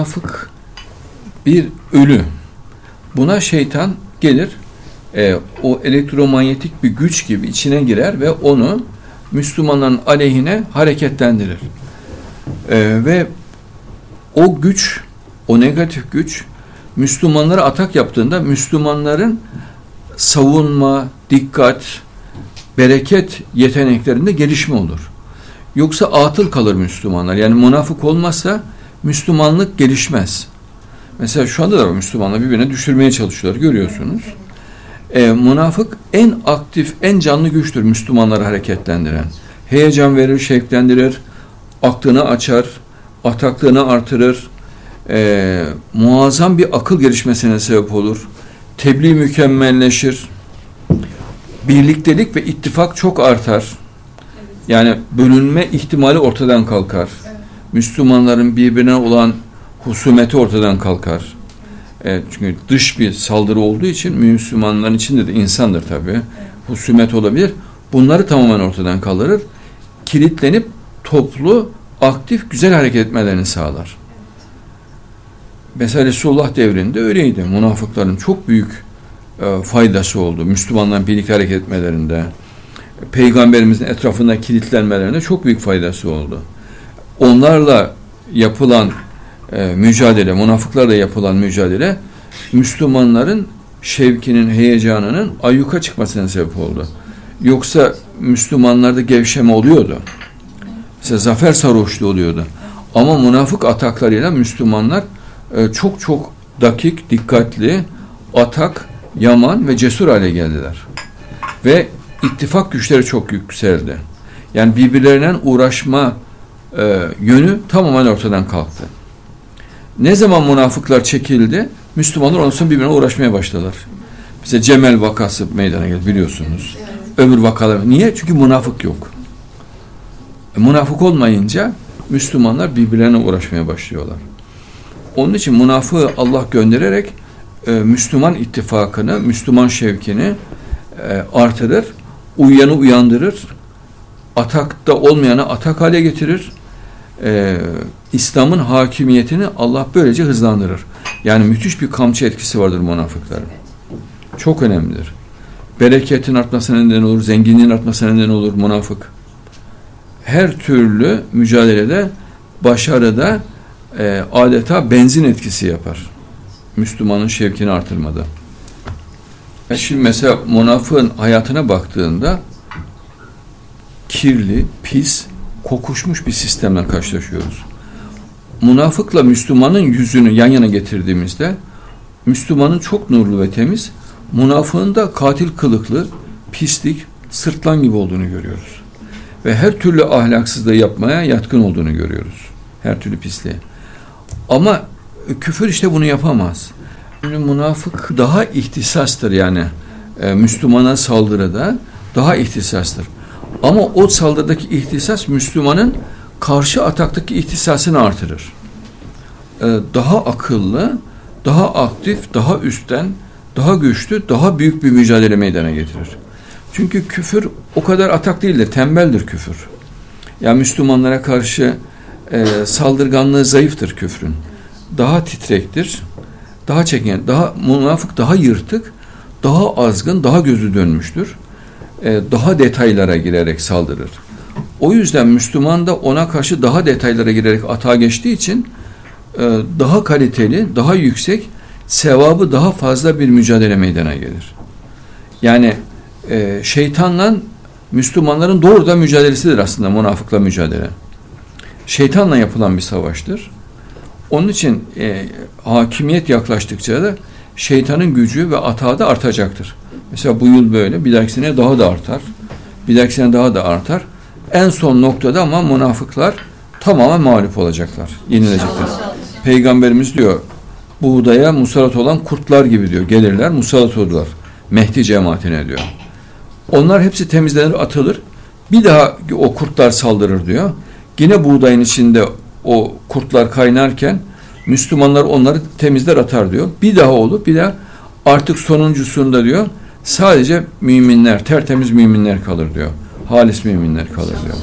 münafık bir ölü. Buna şeytan gelir, e, o elektromanyetik bir güç gibi içine girer ve onu Müslümanların aleyhine hareketlendirir. E, ve o güç, o negatif güç Müslümanlara atak yaptığında Müslümanların savunma, dikkat, bereket yeteneklerinde gelişme olur. Yoksa atıl kalır Müslümanlar. Yani münafık olmazsa Müslümanlık gelişmez. Mesela şu anda da Müslümanlar birbirine düşürmeye çalışıyorlar görüyorsunuz. E, münafık en aktif, en canlı güçtür Müslümanları hareketlendiren. Heyecan verir, şevklendirir, aklını açar, ataklığını artırır, e, muazzam bir akıl gelişmesine sebep olur. Tebliğ mükemmelleşir. Birliktelik ve ittifak çok artar. Yani bölünme ihtimali ortadan kalkar. Müslümanların birbirine olan husumeti ortadan kalkar. Evet, çünkü dış bir saldırı olduğu için Müslümanların içinde de insandır tabi. Husumet olabilir. Bunları tamamen ortadan kaldırır. Kilitlenip toplu, aktif, güzel hareket etmelerini sağlar. Mesela Resulullah devrinde öyleydi. Münafıkların çok büyük e, faydası oldu. Müslümanların birlikte hareket etmelerinde, Peygamberimizin etrafında kilitlenmelerinde çok büyük faydası oldu. Onlarla yapılan e, mücadele, münafıklarla yapılan mücadele Müslümanların şevkinin, heyecanının ayyuka çıkmasına sebep oldu. Yoksa Müslümanlarda gevşeme oluyordu. Mesela zafer sarhoşluğu oluyordu. Ama münafık ataklarıyla Müslümanlar e, çok çok dakik, dikkatli, atak, yaman ve cesur hale geldiler. Ve ittifak güçleri çok yükseldi. Yani birbirlerinden uğraşma e, yönü tamamen ortadan kalktı. Ne zaman münafıklar çekildi, Müslümanlar ondan sonra birbirine uğraşmaya başladılar. Bize Cemel vakası meydana geldi biliyorsunuz. Öbür vakalar. Niye? Çünkü münafık yok. E, münafık olmayınca Müslümanlar birbirlerine uğraşmaya başlıyorlar. Onun için münafığı Allah göndererek e, Müslüman ittifakını, Müslüman şevkini e, artırır, uyanı uyandırır, atakta olmayanı atak hale getirir, e, İslam'ın hakimiyetini Allah böylece hızlandırır. Yani müthiş bir kamçı etkisi vardır münafıkların. Çok önemlidir. Bereketin artmasına neden olur, zenginliğin artmasına neden olur münafık. Her türlü mücadelede, başarıda e, adeta benzin etkisi yapar. Müslümanın şevkini artırmada. E şimdi mesela münafığın hayatına baktığında kirli, pis, kokuşmuş bir sistemle karşılaşıyoruz. Münafıkla Müslümanın yüzünü yan yana getirdiğimizde Müslümanın çok nurlu ve temiz, münafığın da katil kılıklı, pislik, sırtlan gibi olduğunu görüyoruz. Ve her türlü ahlaksızlığı yapmaya yatkın olduğunu görüyoruz. Her türlü pisliğe. Ama küfür işte bunu yapamaz. Şimdi münafık daha ihtisastır yani. E, Müslümana saldırıda daha ihtisastır. Ama o saldırıdaki ihtisas Müslümanın karşı ataktaki ihtisasını artırır. Ee, daha akıllı, daha aktif, daha üstten, daha güçlü, daha büyük bir mücadele meydana getirir. Çünkü küfür o kadar atak değildir, tembeldir küfür. Yani Müslümanlara karşı e, saldırganlığı zayıftır küfrün. Daha titrektir, daha çeken, daha münafık, daha yırtık, daha azgın, daha gözü dönmüştür daha detaylara girerek saldırır. O yüzden Müslüman da ona karşı daha detaylara girerek atağa geçtiği için e, daha kaliteli, daha yüksek, sevabı daha fazla bir mücadele meydana gelir. Yani e, şeytanla Müslümanların doğrudan mücadelesidir aslında münafıkla mücadele. Şeytanla yapılan bir savaştır. Onun için e, hakimiyet yaklaştıkça da şeytanın gücü ve atağı da artacaktır. Mesela bu yıl böyle, bir dahaki sene daha da artar. Bir dahaki sene daha da artar. En son noktada ama münafıklar tamamen mağlup olacaklar, yenilecekler. Peygamberimiz diyor, buğdaya musallat olan kurtlar gibi diyor, gelirler musallat olurlar. Mehdi cemaatine diyor. Onlar hepsi temizlenir, atılır. Bir daha o kurtlar saldırır diyor. Yine buğdayın içinde o kurtlar kaynarken Müslümanlar onları temizler atar diyor. Bir daha olur, bir daha artık sonuncusunda diyor Sadece müminler, tertemiz müminler kalır diyor. Halis müminler kalır diyor.